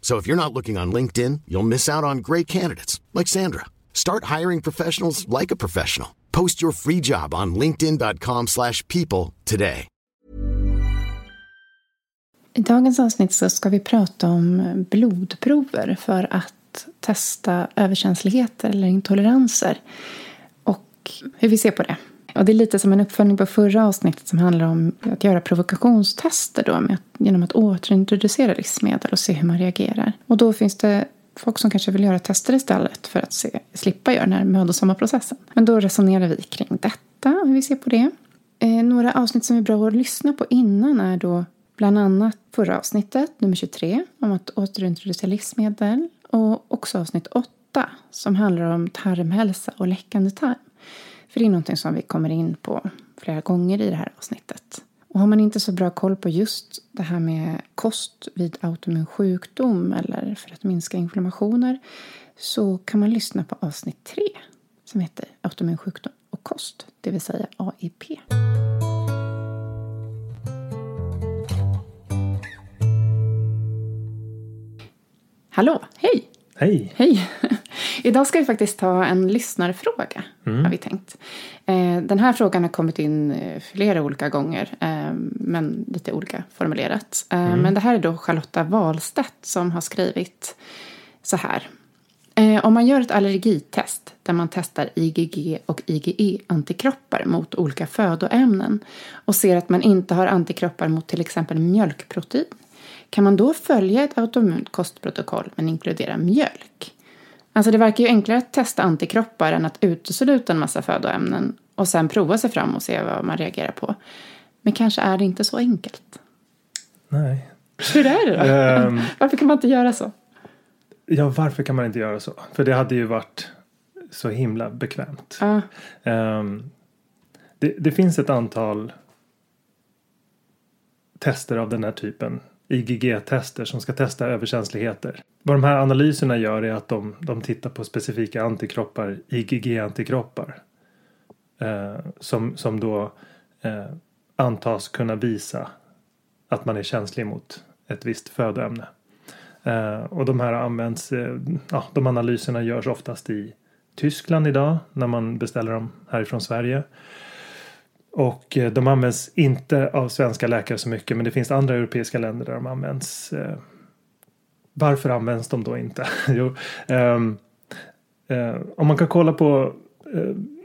So if you're not looking on LinkedIn, you'll miss out on great candidates like Sandra. Start hiring professionals like a professional. Post your free job on linkedin.com/people today. I dagens avsnitt så ska vi prata om blodprover för att testa överkänsligheter eller intoleranser och hur vi ser på det. Och det är lite som en uppföljning på förra avsnittet som handlar om att göra provokationstester då, med, genom att återintroducera livsmedel och se hur man reagerar. Och då finns det folk som kanske vill göra tester istället för att se, slippa göra den här mödosamma processen. Men då resonerar vi kring detta och hur vi ser på det. Eh, några avsnitt som är bra att lyssna på innan är då bland annat förra avsnittet, nummer 23, om att återintroducera livsmedel och också avsnitt 8 som handlar om tarmhälsa och läckande tarm. För det är någonting som vi kommer in på flera gånger i det här avsnittet. Och har man inte så bra koll på just det här med kost vid autoimmun sjukdom eller för att minska inflammationer så kan man lyssna på avsnitt 3 som heter autoimmun sjukdom och kost, det vill säga AIP. Hallå, hej! Hej! Hej! Idag ska vi faktiskt ta en lyssnarfråga, Mm. har vi tänkt. Eh, Den här frågan har kommit in eh, flera olika gånger, eh, men lite olika formulerat. Eh, Men det här är då Charlotta Wahlstedt som har skrivit så här. Om man gör ett allergitest där man testar IgG och IgE-antikroppar mot olika födoämnen och ser att man inte har antikroppar mot till exempel mjölkprotein kan man då följa ett autoimmunt kostprotokoll men inkludera mjölk? Alltså det verkar ju enklare att testa antikroppar än att utesluta en massa födoämnen och sen prova sig fram och se vad man reagerar på. Men kanske är det inte så enkelt. Nej. Hur är det då? Ehm, Varför kan man inte göra så? ja, varför kan man inte göra så? För det hade ju varit så himla bekvämt. Ja, Ehm, det, det finns ett antal tester av den här typen. IgG-tester som ska testa överkänsligheter. Vad de här analyserna gör är att de, de tittar på specifika antikroppar, IgG-antikroppar. Eh, som, som då eh, antas kunna visa att man är känslig mot ett visst födoämne. Eh, och de här används, eh, ja, de analyserna görs oftast i Tyskland idag när man beställer dem härifrån Sverige. Och eh, de används inte av svenska läkare så mycket men det finns andra europeiska länder där de används. Eh, varför används de då inte? jo, um, um, om man kan kolla på um,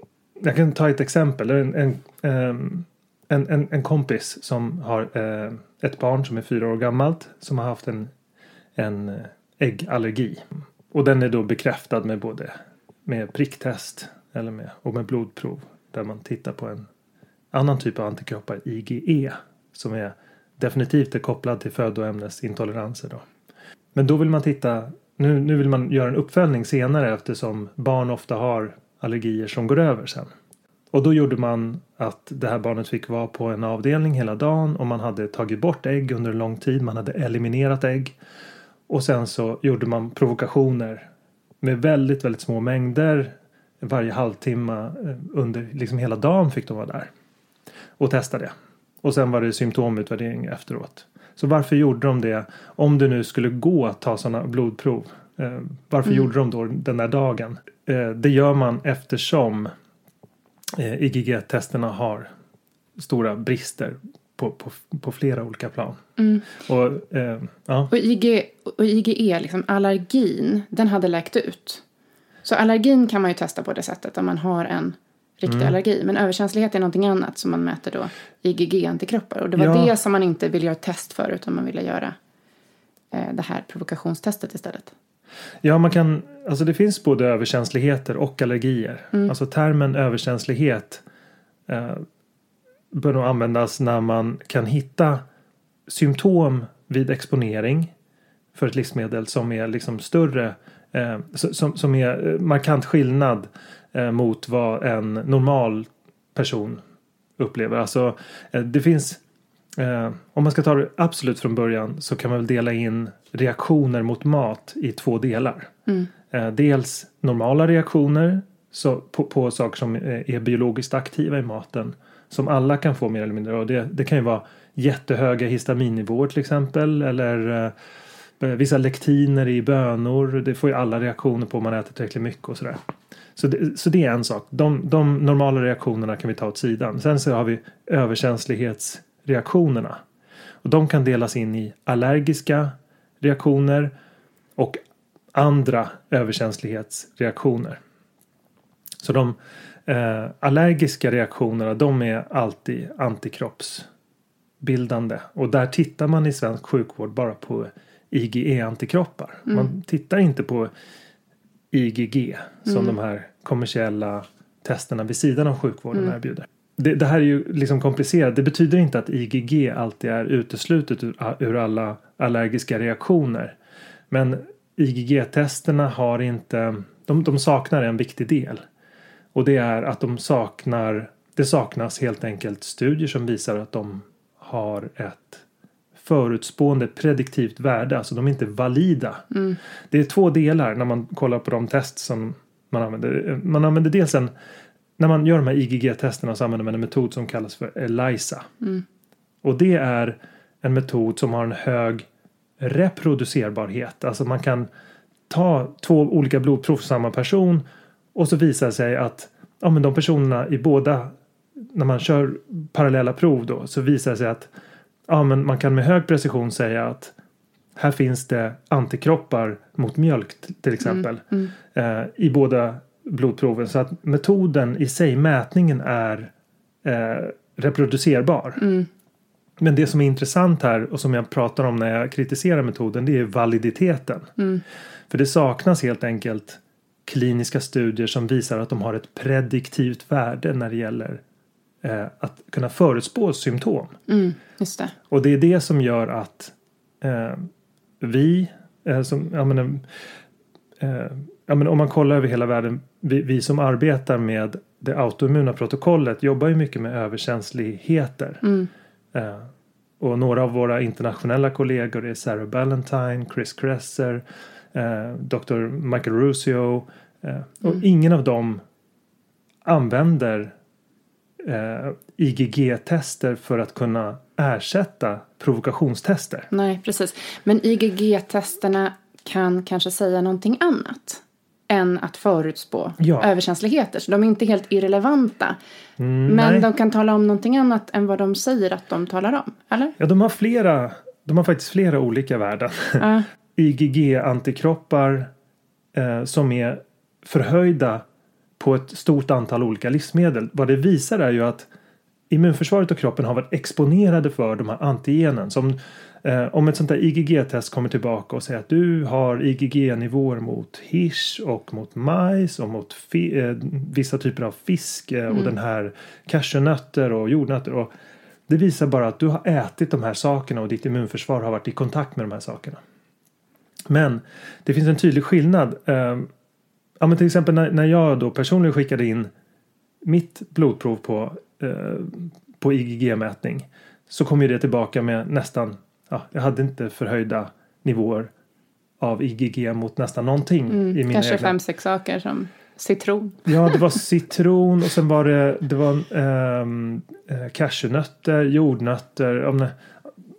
jag kan ta ett exempel. En, en, ehm, en, en, en kompis som har ett barn som är fyra år gammalt som har haft en, en äggallergi. Och den är då bekräftad med både med pricktest eller med, och med blodprov där man tittar på en annan typ av antikroppar, IgE, som är definitivt är kopplad till födoämnesintoleranser. Då. Men då vill man titta, nu, nu vill man göra en uppföljning senare eftersom barn ofta har allergier som går över sen. Och då gjorde man att det här barnet fick vara på en avdelning hela dagen och man hade tagit bort ägg under en lång tid. Man hade eliminerat ägg. Och sen så gjorde man provokationer med väldigt, väldigt små mängder varje halvtimme eh, under liksom hela dagen fick de vara där och testa det. Och sen var det symptomutvärdering efteråt. Så varför gjorde de det? Om det nu skulle gå att ta sådana blodprov. Eh, varför gjorde de då den där dagen? Eh, det gör man eftersom eh, IgG-testerna har stora brister på, på, på flera olika plan. Och, eh, ja. Och, IG, och IgE, liksom allergin, den hade läkt ut. Så allergin kan man ju testa på det sättet om man har en riktig Mm. allergi. Men överkänslighet är någonting annat som man mäter då IgG-antikroppar. Och det var Ja. det som man inte ville göra test för utan man ville göra eh, det här provokationstestet istället. Ja, man kan, alltså det finns både överkänsligheter och allergier. Alltså termen överkänslighet eh, bör nog användas när man kan hitta symptom vid exponering för ett livsmedel som är liksom större, eh, som, som är eh, markant skillnad eh, mot vad en normal person upplever. Alltså eh, det finns Eh, om man ska ta det absolut från början så kan man väl dela in reaktioner mot mat i två delar. Eh, dels normala reaktioner så på, på saker som eh, är biologiskt aktiva i maten. Som alla kan få mer eller mindre. Och det, det kan ju vara jättehöga histaminnivåer till exempel. Eller eh, vissa lektiner i bönor. Det får ju alla reaktioner på om man äter tillräckligt mycket och sådär. Så det, så det är en sak. De, de normala reaktionerna kan vi ta åt sidan. Sen så har vi överkänslighetsreaktionerna. Och de kan delas in i allergiska reaktioner och andra överkänslighetsreaktioner. Så de eh, allergiska reaktionerna de är alltid antikroppsbildande. Och där tittar man i svensk sjukvård bara på IgE-antikroppar. Man tittar inte på IgG som de här kommersiella testerna vid sidan av sjukvården erbjuder. Det, det här är ju liksom komplicerat. Det betyder inte att IgG alltid är uteslutet ur, ur alla allergiska reaktioner. Men IgG-testerna har inte, de, de saknar en viktig del. Och det är att de saknar, det saknas helt enkelt studier som visar att de har ett förutspående prediktivt värde, alltså de är inte valida. Mm. Det är två delar när man kollar på de test som man använder. Man använder dels en, när man gör de här IgG-testerna så använder man en metod som kallas för ELISA. Mm. Och det är en metod som har en hög reproducerbarhet. Alltså man kan ta två olika blodprov för samma person och så visar det sig att ja, men de personerna i båda när man kör parallella prov då så visar det sig att ja, men man kan med hög precision säga att här finns det antikroppar mot mjölk till exempel Mm. eh, i båda blodproven så att metoden i sig, mätningen är eh, reproducerbar. Mm. Men det som är intressant här och som jag pratar om när jag kritiserar metoden det är validiteten. Mm. För det saknas helt enkelt kliniska studier som visar att de har ett prediktivt värde när det gäller eh, att kunna förutspå symptom. Mm. Det. Och det är det som gör att eh, vi, eh, som, jag menar, eh, ja, men om man kollar över hela världen, vi, vi som arbetar med det autoimmuna protokollet jobbar ju mycket med överkänsligheter. Mm. Eh, och några av våra internationella kollegor är Sarah Ballantyne, Chris Kresser, eh, Dr. Michael Ruscio. Eh, och Mm. ingen av dem använder eh, IgG-tester för att kunna ersätta provokationstester. Nej, precis. Men IgG-testerna kan kanske säga någonting annat än att förutspå Ja. överkänsligheter. Så de är inte helt irrelevanta. Mm, Men nej. de kan tala om någonting annat än vad de säger att de talar om. Eller? Ja, de har flera, de har faktiskt flera olika värden. Ja. IgG-antikroppar eh, som är förhöjda på ett stort antal olika livsmedel. Vad det visar är ju att immunförsvaret och kroppen har varit exponerade för de här antigenen. Som, eh, om ett sånt där IgG-test kommer tillbaka och säger att du har IgG-nivåer mot hirs och mot majs och mot eh, vissa typer av fisk eh, och den här cashewnötter och jordnötter. Och det visar bara att du har ätit de här sakerna och ditt immunförsvar har varit i kontakt med de här sakerna. Men det finns en tydlig skillnad. Ja, men till exempel när, när jag då personligen skickade in mitt blodprov på, eh, på IgG-mätning så kom ju det tillbaka med nästan, ja, jag hade inte förhöjda nivåer av IgG mot nästan någonting i mina Mm, Kanske egna. fem, sex saker som citron. Ja, det var citron och sen var det, det var ehm, eh, cashewnötter, jordnötter.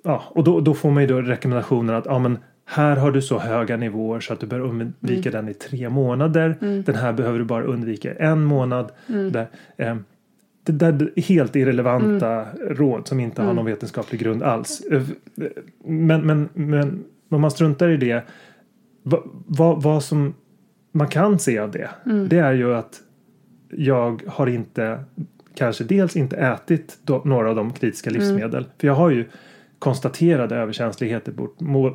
Ja, och då, då får man ju då rekommendationen att ja, men här har du så höga nivåer så att du bör undvika den i tre månader. Den här behöver du bara undvika en månad. Där, ehm, det där är helt irrelevanta råd som inte har någon vetenskaplig grund alls. Eh, Men, men, men om man struntar i det. Vad, vad, vad som man kan se av det. Det är ju att jag har inte kanske dels inte ätit några av de kritiska livsmedel. För jag har ju konstaterade överkänsligheter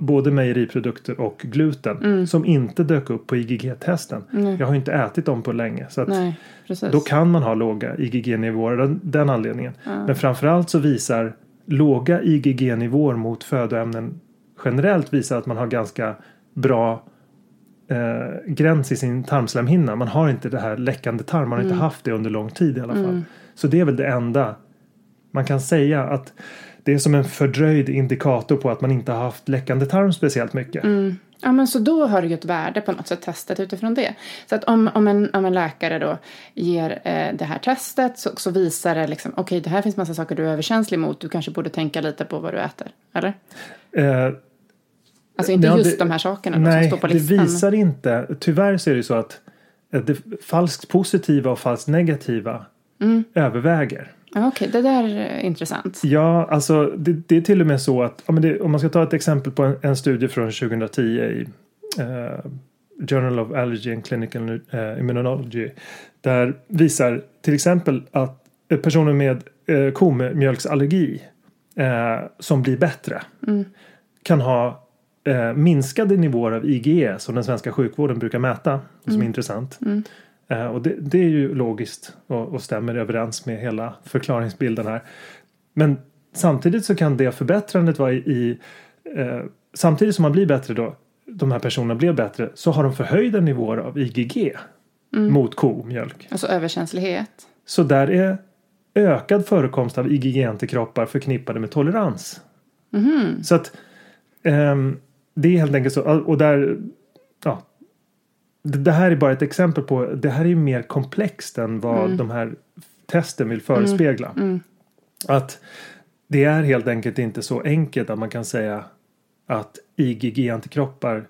både mejeriprodukter och gluten som inte dök upp på IgG-testen. Jag har inte ätit dem på länge. Så Nej, då kan man ha låga IgG-nivåer av den anledningen. Men framförallt så visar låga IgG-nivåer mot födoämnen generellt visar att man har ganska bra eh, gräns i sin tarmslemhinna. Man har inte det här läckande tarm. Man har inte haft det under lång tid i alla fall. Så det är väl det enda man kan säga att det är som en fördröjd indikator på att man inte har haft läckande tarm speciellt mycket. Ja, men så då har det ju ett värde på något sätt testet utifrån det. Så att om, om, en, om en läkare då ger eh, det här testet så, så visar det liksom okej det här finns massa saker du är överkänslig mot. Du kanske borde tänka lite på vad du äter. Eller? Eh, Alltså inte Ja, just det- de här sakerna då, som Nej, står på det listan. visar inte. Tyvärr så är det så att eh, det falskt positiva och falskt negativa Mm. överväger. Ja, okej, det där är intressant. Ja, alltså det, det är till och med så att men det, om man ska ta ett exempel på en, en studie från 2010 i eh, Journal of Allergy and Clinical eh, Immunology. Där visar till exempel att personer med eh, komjölksallergi eh, som blir bättre kan ha eh, minskade nivåer av IgE som den svenska sjukvården brukar mäta. Som är intressant. Eh, och det, det är ju logiskt och, och stämmer överens med hela förklaringsbilden här. Men samtidigt så kan det förbättrandet vara i, i eh, samtidigt som man blir bättre då de här personerna blev bättre så har de förhöjda nivåer av IgG. mot komjölk. Alltså överkänslighet. Så där är ökad förekomst av IgG-antikroppar förknippade med tolerans. Så att ehm, det är helt enkelt så. Och där, ja, det här är bara ett exempel på, det här är ju mer komplext än vad de här testen vill förespegla. Att det är helt enkelt inte så enkelt att man kan säga att IgG-antikroppar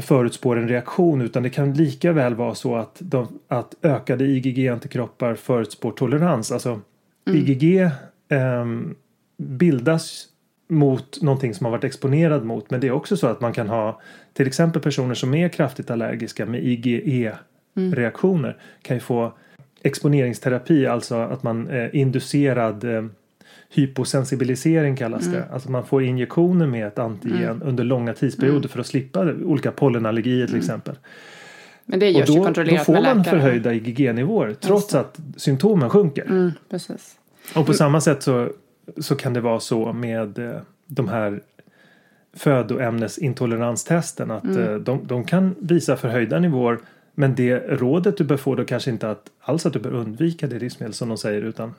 förutspår en reaktion utan det kan lika väl vara så att, de, att ökade IgG-antikroppar förutspår tolerans. Alltså IgG ehm, bildas mot någonting som har varit exponerad mot men det är också så att man kan ha till exempel personer som är kraftigt allergiska med IgE-reaktioner kan ju få exponeringsterapi, alltså att man eh, inducerad eh, hyposensibilisering kallas det. Alltså man får injektioner med ett antigen under långa tidsperioder för att slippa olika pollenallergier till exempel. Men det Och görs ju då, då kontrollerat får med man förhöjda IgG-nivåer trots att symptomen sjunker. Mm, precis. Och på samma sätt så, så kan det vara så med eh, de här födoämnesintoleranstesten att eh, de, de kan visa förhöjda nivåer men det rådet du bör få då kanske inte att, alls att du bör undvika det livsmedel som de säger utan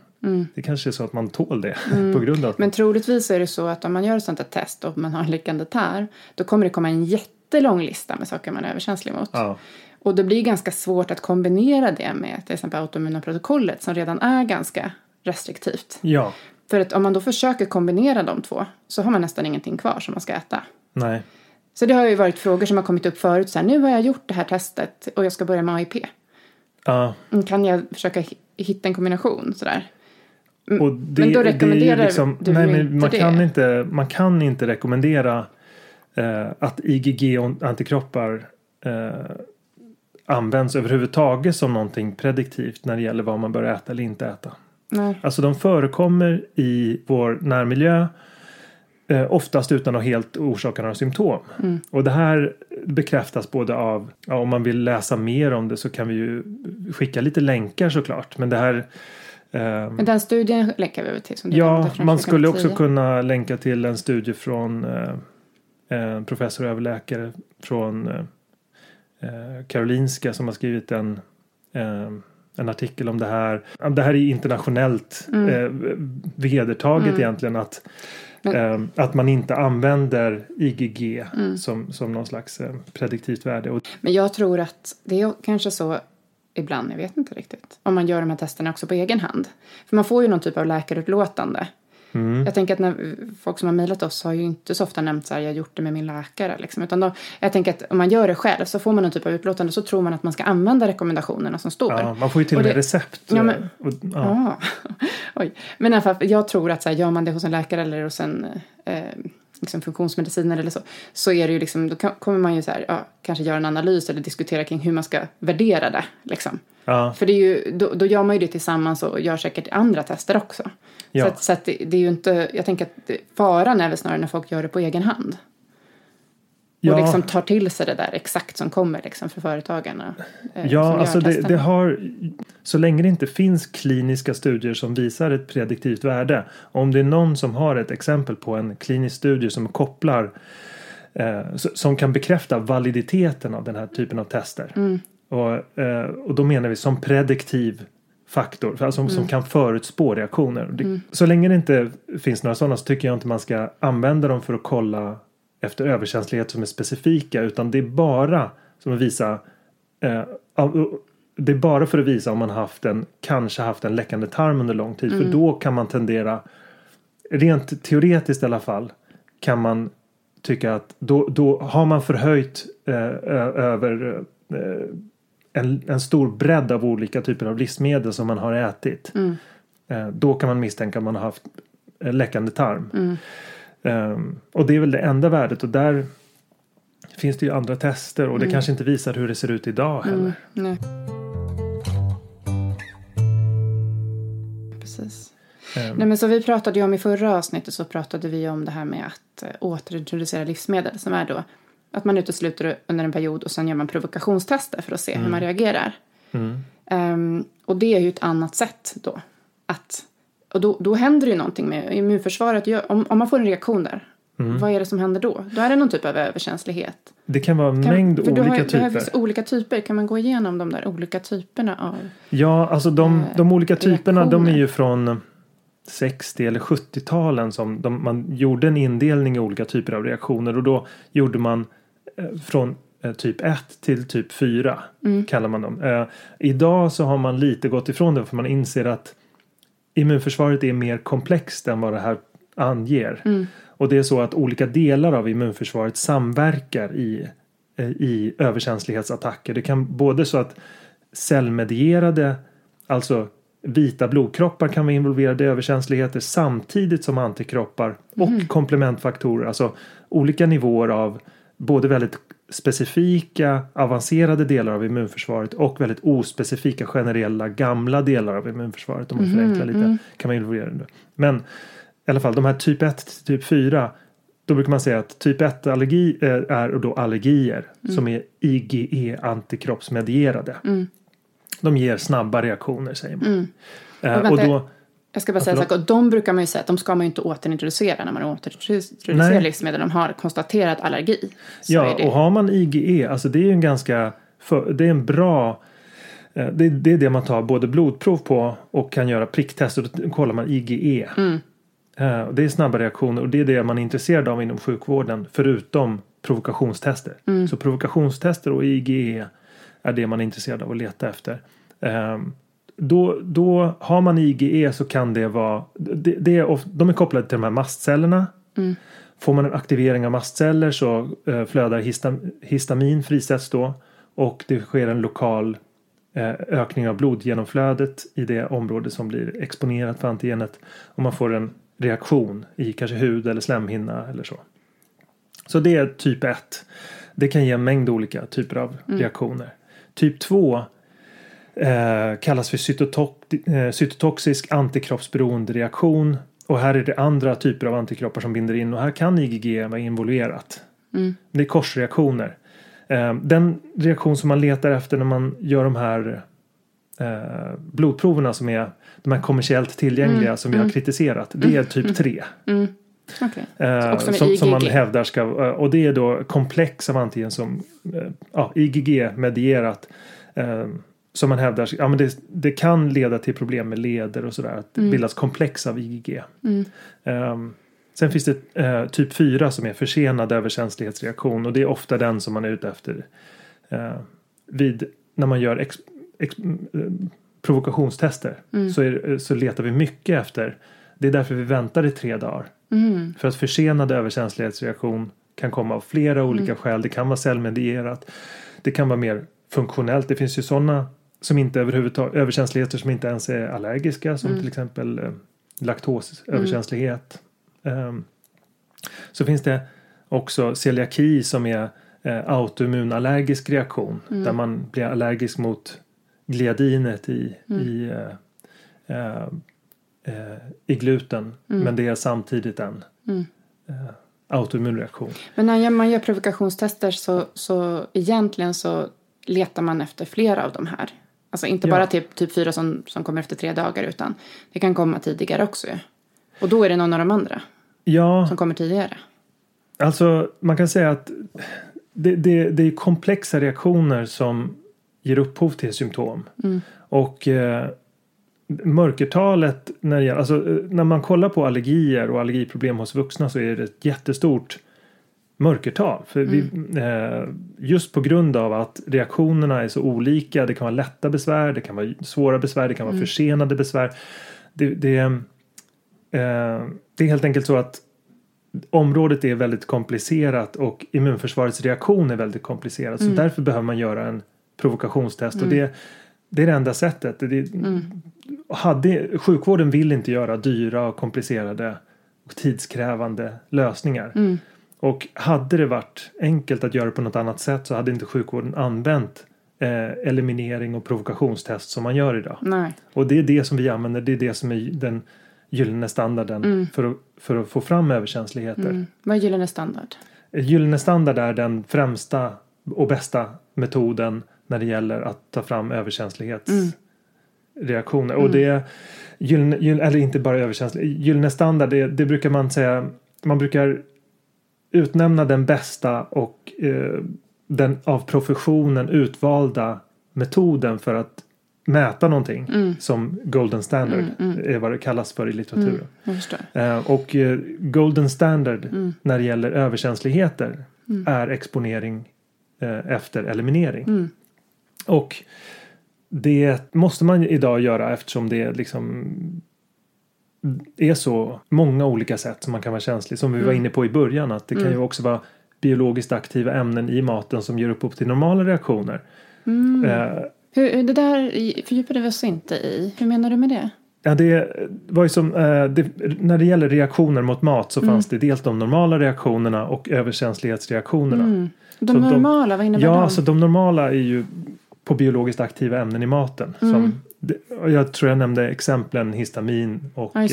det kanske är så att man tål det på grund av Men troligtvis är det så att om man gör ett sånt här test och man har en liggande tär då kommer det komma en jättelång lista med saker man är överkänslig mot. ja, Och det blir ganska svårt att kombinera det med till exempel autoimmuna protokollet som redan är ganska restriktivt. ja, För att om man då försöker kombinera de två så har man nästan ingenting kvar som man ska äta. nej, Så det har ju varit frågor som har kommit upp förut. Så här, nu har jag gjort det här testet och jag ska börja med AIP. ja. Mm, Kan jag försöka hi- hitta en kombination sådär? Och det, men då det är rekommenderar liksom, du nej, men man det. kan inte, man kan inte rekommendera eh, att IgG-antikroppar eh, används överhuvudtaget som någonting prediktivt när det gäller vad man bör äta eller inte äta. Nej. Alltså de förekommer i vår närmiljö eh, oftast utan att helt orsaka några symptom. Mm. Och det här bekräftas både av, ja, om man vill läsa mer om det så kan vi ju skicka lite länkar såklart. Men det här ehm, Men den studien länkar vi över till. Som du Ja, man skulle också 2010. kunna länka till en studie från eh, en professor och överläkare från eh, eh, Karolinska som har skrivit en, eh, en artikel om det här. Det här är internationellt Mm. eh, vedertaget egentligen att, eh, att man inte använder IgG Mm. som, som någon slags eh, prediktivt värde. Men jag tror att det är kanske så ibland, jag vet inte riktigt, om man gör de här testerna också på egen hand. För man får ju någon typ av läkarutlåtande. Mm. Jag tänker att när folk som har mejlat oss har ju inte så ofta nämnt så här, jag har gjort det med min läkare. Liksom. Utan då, jag tänker att om man gör det själv så får man någon typ av utlåtande så tror man att man ska använda rekommendationerna som står. ja, man får ju till och med det- recept. Ja, men- och, ja. Ja. Oj. Men i alla fall, jag tror att så här, gör man det hos en läkare eller hos en eh, liksom funktionsmedicinare eller så, så är det ju liksom, då kommer man ju så här, ja, kanske göra en analys eller diskutera kring hur man ska värdera det. Liksom. Ja. För det är ju, då, då gör man ju det tillsammans och gör säkert andra tester också. Ja. Så, att, så att det, det är ju inte, jag tänker att faran är väl snarare när folk gör det på egen hand. Ja. Och liksom tar till sig det där exakt som kommer liksom för företagarna. eh, Ja, alltså det, det har så länge det inte finns kliniska studier som visar ett prediktivt värde. Om det är någon som har ett exempel på en klinisk studie som kopplar eh, som kan bekräfta validiteten av den här typen av tester. Mm. Och, eh, och då menar vi som prediktiv faktor, alltså som, Mm. som kan förutspå reaktioner. Det, Så länge det inte finns några sådana så tycker jag inte man ska använda dem för att kolla efter överkänslighet som är specifika utan det är bara som att visa eh, det är bara för att visa om man haft en kanske haft en läckande tarm under lång tid för då kan man tendera rent teoretiskt i alla fall kan man tycka att då, då har man förhöjt eh, över eh, en, en stor bredd av olika typer av livsmedel som man har ätit. Eh, då kan man misstänka att man har haft läckande tarm. Ehm, och det är väl det enda värdet och där finns det ju andra tester och det kanske inte visar hur det ser ut idag heller. Nej. Precis. Ehm, Nej, men så vi pratade ju om i förra avsnittet så pratade vi om det här med att eh, återintroducera livsmedel som är då att man utesluter under en period och sen gör man provokationstester för att se hur man reagerar. Ehm, och det är ju ett annat sätt då. Att, och då, då händer det ju någonting med immunförsvaret. Om, om man får en reaktion där vad är det som händer då? Då är det någon typ av överkänslighet. Det kan vara en Kan, mängd olika har, typer. vissa olika typer. Kan man gå igenom de där olika typerna av... Ja, alltså de, eh, de olika typerna de är ju från 60 eller 70-talen som de, man gjorde en indelning i olika typer av reaktioner och då gjorde man eh, från eh, typ 1 till typ 4 kallar man dem. Eh, idag så har man lite gått ifrån det för man inser att immunförsvaret är mer komplext än vad det här anger. Och det är så att olika delar av immunförsvaret samverkar i, i överkänslighetsattacker. Det kan både så att cellmedierade, alltså vita blodkroppar kan vara involverade i överkänsligheter samtidigt som antikroppar och komplementfaktorer, alltså olika nivåer av både väldigt specifika avancerade delar av immunförsvaret och väldigt ospecifika generella gamla delar av immunförsvaret om man förenklar lite kan vara involverade. Men i alla fall de här typ 1 till typ 4 då brukar man säga att typ 1 allergi eh, är då allergier som är IgE antikroppsmedierade. De ger snabba reaktioner säger man. Eh, Och och vänta, då, Jag ska bara säga en sak. Och de brukar man ju säga att de ska man ju inte återintroducera när man återintroducerar Nej. livsmedel. De har konstaterat allergi. Ja, och har man IgE, alltså det är ju en ganska, det är en bra eh, det, det är det man tar både blodprov på och kan göra pricktest och då kollar man IgE. Mm. Eh, Det är snabba reaktioner och det är det man är intresserad av inom sjukvården förutom provokationstester. Mm. Så provokationstester och IgE är det man är intresserad av att leta efter. Ehm, Då, då har man IgE så kan det vara, det, det är, of- de är kopplade till de här mastcellerna. Mm. Får man en aktivering av mastceller så eh, flödar histam, histamin frisätts då och det sker en lokal eh, ökning av blodgenomflödet i det område som blir exponerat för antigenet och man får en reaktion i kanske hud eller slemhinna eller så. Så det är typ 1. Det kan ge en mängd olika typer av reaktioner. Typ 2 eh, kallas för eh, cytotoxisk antikroppsberoende reaktion. Och här är det andra typer av antikroppar som binder in och här kan IgG vara involverat. Det är korsreaktioner. Eh, den reaktion som man letar efter när man gör de här eh, blodproverna som är de här kommersiellt tillgängliga som vi har kritiserat. Det är typ 3. Okej. Eh, Också med som, som man hävdar ska, eh, och det är då komplex av antigen som eh, ja, IgG-medierat. Eh, som man hävdar, ja men det, det kan leda till problem med leder och sådär. Att det Mm. bildas komplex av IgG. Eh, sen finns det eh, typ 4 som är försenad överkänslighetsreaktion och det är ofta den som man är ute efter. Eh, vid, när man gör ex, ex, eh, provokationstester Mm. så, är, så letar vi mycket efter. Det är därför vi väntar i tre dagar. Mm. För att försenad överkänslighetsreaktion kan komma av flera olika Mm. skäl. Det kan vara cellmedierat. Det kan vara mer funktionellt. Det finns ju sådana som inte överhuvudtaget, överkänsligheter som inte ens är allergiska som Mm. till exempel eh, laktosöverkänslighet. Ehm, så finns det också celiaki som är eh, autoimmunallergisk reaktion Mm. där man blir allergisk mot gliadinet i, i, eh, eh, eh, i gluten men det är samtidigt en eh, autoimmun reaktion. Men när man gör provokationstester så, så egentligen så letar man efter flera av de här. Alltså inte Ja. bara typ, typ fyra som, som kommer efter tre dagar utan det kan komma tidigare också. ju. Och då är det någon av de andra Ja, som kommer tidigare. Alltså man kan säga att det, det, det är komplexa reaktioner som ger upphov till symptom. Och eh, mörkertalet när, det, alltså, eh, när man kollar på allergier och allergiproblem hos vuxna så är det ett jättestort mörkertal. För vi, eh, just på grund av att reaktionerna är så olika. Det kan vara lätta besvär, det kan vara svåra besvär, det kan vara försenade besvär. Det, det, eh, det är helt enkelt så att området är väldigt komplicerat och immunförsvarets reaktion är väldigt komplicerad. Så därför behöver man göra en provokationstest. Och det, det är det enda sättet. Det, hade, sjukvården vill inte göra dyra och komplicerade och tidskrävande lösningar. Och hade det varit enkelt att göra på något annat sätt så hade inte sjukvården använt eh, eliminering och provokationstest som man gör idag. Nej. Och det är det som vi använder. Det är det som är den gyllene standarden för, att, för att få fram överkänsligheter. Mm. Vad är gyllene standard? Gyllene standard är den främsta och bästa metoden när det gäller att ta fram överkänslighetsreaktioner. Och det gyllene, gyllene, eller inte bara överkänslighet. Gyllene standard, det, det brukar man säga. Man brukar utnämna den bästa och eh, den av professionen utvalda metoden för att mäta någonting som golden standard är vad det kallas för i litteraturen. Förstår. Eh, och eh, golden standard när det gäller överkänsligheter är exponering eh, efter eliminering. Och det måste man idag göra eftersom det liksom är så många olika sätt som man kan vara känslig. Som vi var inne på i början att det kan ju också vara biologiskt aktiva ämnen i maten som ger upphov till normala reaktioner. Eh, Hur, det där fördjupade vi oss inte i. Hur menar du med det? Ja, det var ju som, eh, det, när det gäller reaktioner mot mat så fanns det dels de normala reaktionerna och överkänslighetsreaktionerna. De Så de- normala, vad innebär Ja, de? alltså de normala är ju på biologiskt aktiva ämnen i maten. Som, och jag tror jag nämnde exemplen histamin och Ja,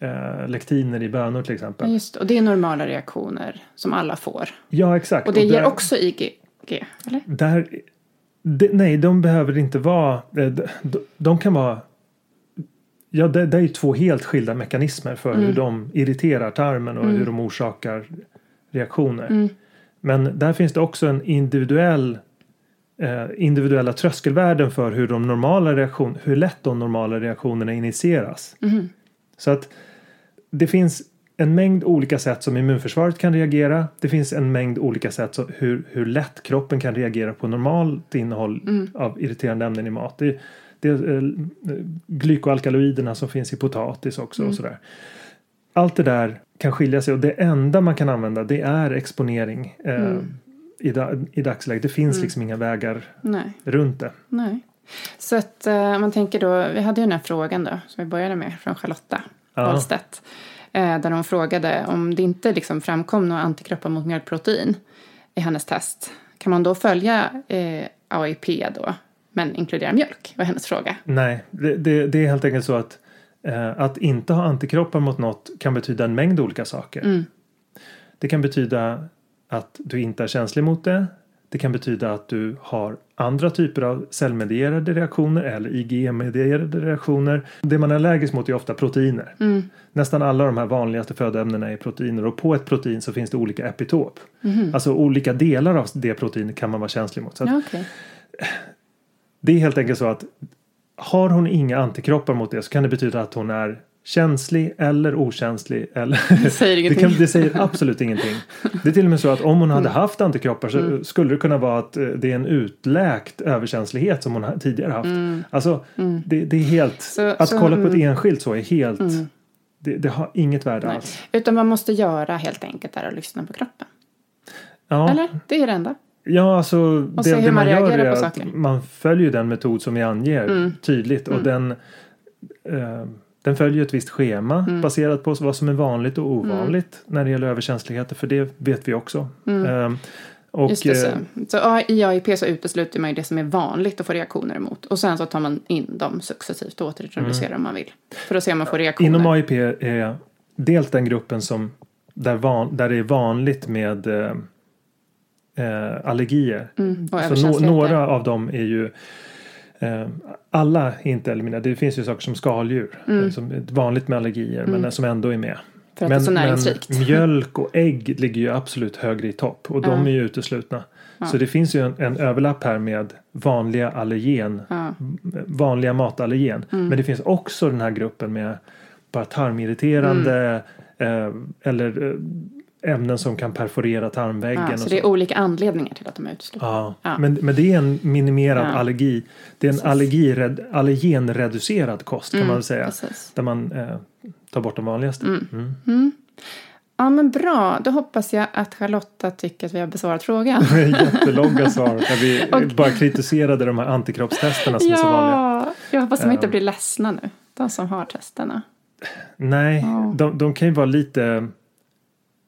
eh, eh, lektiner i bönor till exempel. just det. Och det är normala reaktioner som alla får. Ja, exakt. Och det ger där- också IgG, eller? Där, det, nej, de behöver inte vara... eh, De, de, kan vara... Ja, det, det är ju två helt skilda mekanismer för hur de irriterar tarmen och hur de orsakar reaktioner. Men där finns det också en individuell individuella tröskelvärden för hur de normala reaktion, hur lätt de normala reaktionerna initieras. Så att det finns en mängd olika sätt som immunförsvaret kan reagera. Det finns en mängd olika sätt så hur, hur lätt kroppen kan reagera på normalt innehåll av irriterande ämnen i mat. Det, det är eh, glykoalkaloiderna som finns i potatis också och sådär. Allt det där kan skilja sig och det enda man kan använda det är exponering eh, i, da, i dagsläget. Det finns liksom inga vägar Nej. runt det. Nej. Så att eh, man tänker då, vi hade ju den här frågan då, som vi började med, från Charlotta. Wahlstedt. Eh, där hon frågade om det inte liksom framkom några antikroppar mot mjölkprotein i hennes test. Kan man då följa eh, AIP då, men inkludera mjölk? var hennes fråga. Nej, det, det, det är helt enkelt så att eh, att inte ha antikroppar mot något kan betyda en mängd olika saker. Det kan betyda att du inte är känslig mot det. Det kan betyda att du har andra typer av cellmedierade reaktioner eller IgE-medierade reaktioner. Det man är allergisk mot är ofta proteiner. Nästan alla de här vanligaste födoämnena är proteiner och på ett protein så finns det olika epitop. Alltså olika delar av det proteinet kan man vara känslig mot. Så att okej. det är helt enkelt så att har hon inga antikroppar mot det så kan det betyda att hon är känslig eller okänslig. Eller Det säger det, ingenting. kan, det säger absolut ingenting. Det är till och med så att om hon hade Mm. haft antikroppar så skulle det kunna vara att eh, det är en utläkt överkänslighet som hon tidigare haft. Alltså det, det är helt, Mm. Så- att så- kolla på ett mm. enskilt så är helt, det, det har inget värde Nej. alls. Utan man måste göra helt enkelt är att lyssna på kroppen. Ja, Eller? Det är det enda. Ja, alltså det, det man gör är på att saker. Mm. man följer den metod som vi anger tydligt och den eh, den följer ett visst schema Mm. baserat på vad som är vanligt och ovanligt när det gäller överkänsligheter för det vet vi också. Eh, och, Mm. Just det, så. eh, så I AIP så utesluter man ju det som är vanligt att få reaktioner emot. Och sen så tar man in dem successivt och återintroducerar om man vill. För att se om man får reaktioner. Inom AIP är dels den gruppen som där, van, där det är vanligt med eh, eh, allergier. Mm, och Så no, några av dem är ju alla är inte eliminerade. Det finns ju saker som skaldjur eh, som är vanligt med allergier men som ändå är med. Mm. För att det är så näringsrikt. men mjölk och ägg ligger ju absolut högre i topp och de är ju uteslutna. Så det finns ju en, en överlapp här med vanliga allergen, vanliga matallergen. Mm. Men det finns också den här gruppen med bara tarmirriterande Mm. eh, eller eh, ämnen som kan perforera tarmväggen. Ja, så det är olika anledningar till att de är uteslutna. Ja, Ja. Men, men det är en minimerad Ja. allergi. Det är en allergired, allergenreducerad kost kan man väl säga. Mm, precis. Där man eh, tar bort de vanligaste. Mm. Ja, men bra. Då hoppas jag att Charlotta tycker att vi har besvarat frågan. Jättelånga svar där vi bara kritiserade de här antikroppstesterna som är så vanliga. ja, jag hoppas de inte Ehm. blir ledsna nu. De som har testerna. Nej, de, de kan ju vara lite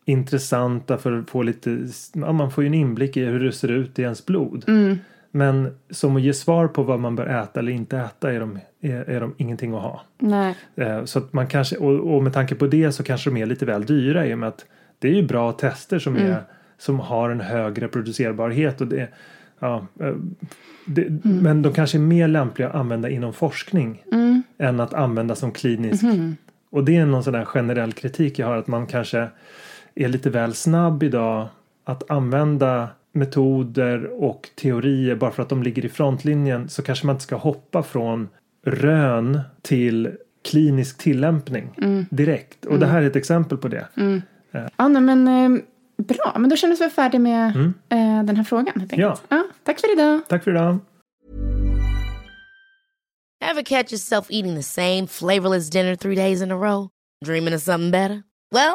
intressanta för att få lite, ja, man får ju en inblick i hur det ser ut i ens blod. Mm. Men som att ge svar på vad man bör äta eller inte äta är de, är, är de ingenting att ha. Nej. Eh, Så att man kanske, och, och med tanke på det så kanske de är lite väl dyra i och med att det är ju bra tester som, Mm. är, som har en hög reproducerbarhet. Och det, ja, eh, det, Mm. Men de kanske är mer lämpliga att använda inom forskning Mm. än att använda som klinisk. Mm-hmm. Och det är någon sån där generell kritik jag har att man kanske är lite väl snabb idag att använda metoder och teorier bara för att de ligger i frontlinjen så kanske man inte ska hoppa från rön till klinisk tillämpning Mm. direkt. Och det här är ett exempel på det. Ja, nej, men eh, bra. Men då känner vi oss färdiga med Mm. eh, den här frågan. Helt enkelt. Ja. Ja, tack för idag. Tack för idag. Ever catch yourself eating the same flavorless dinner three days in a row? Dreaming of something better? Well,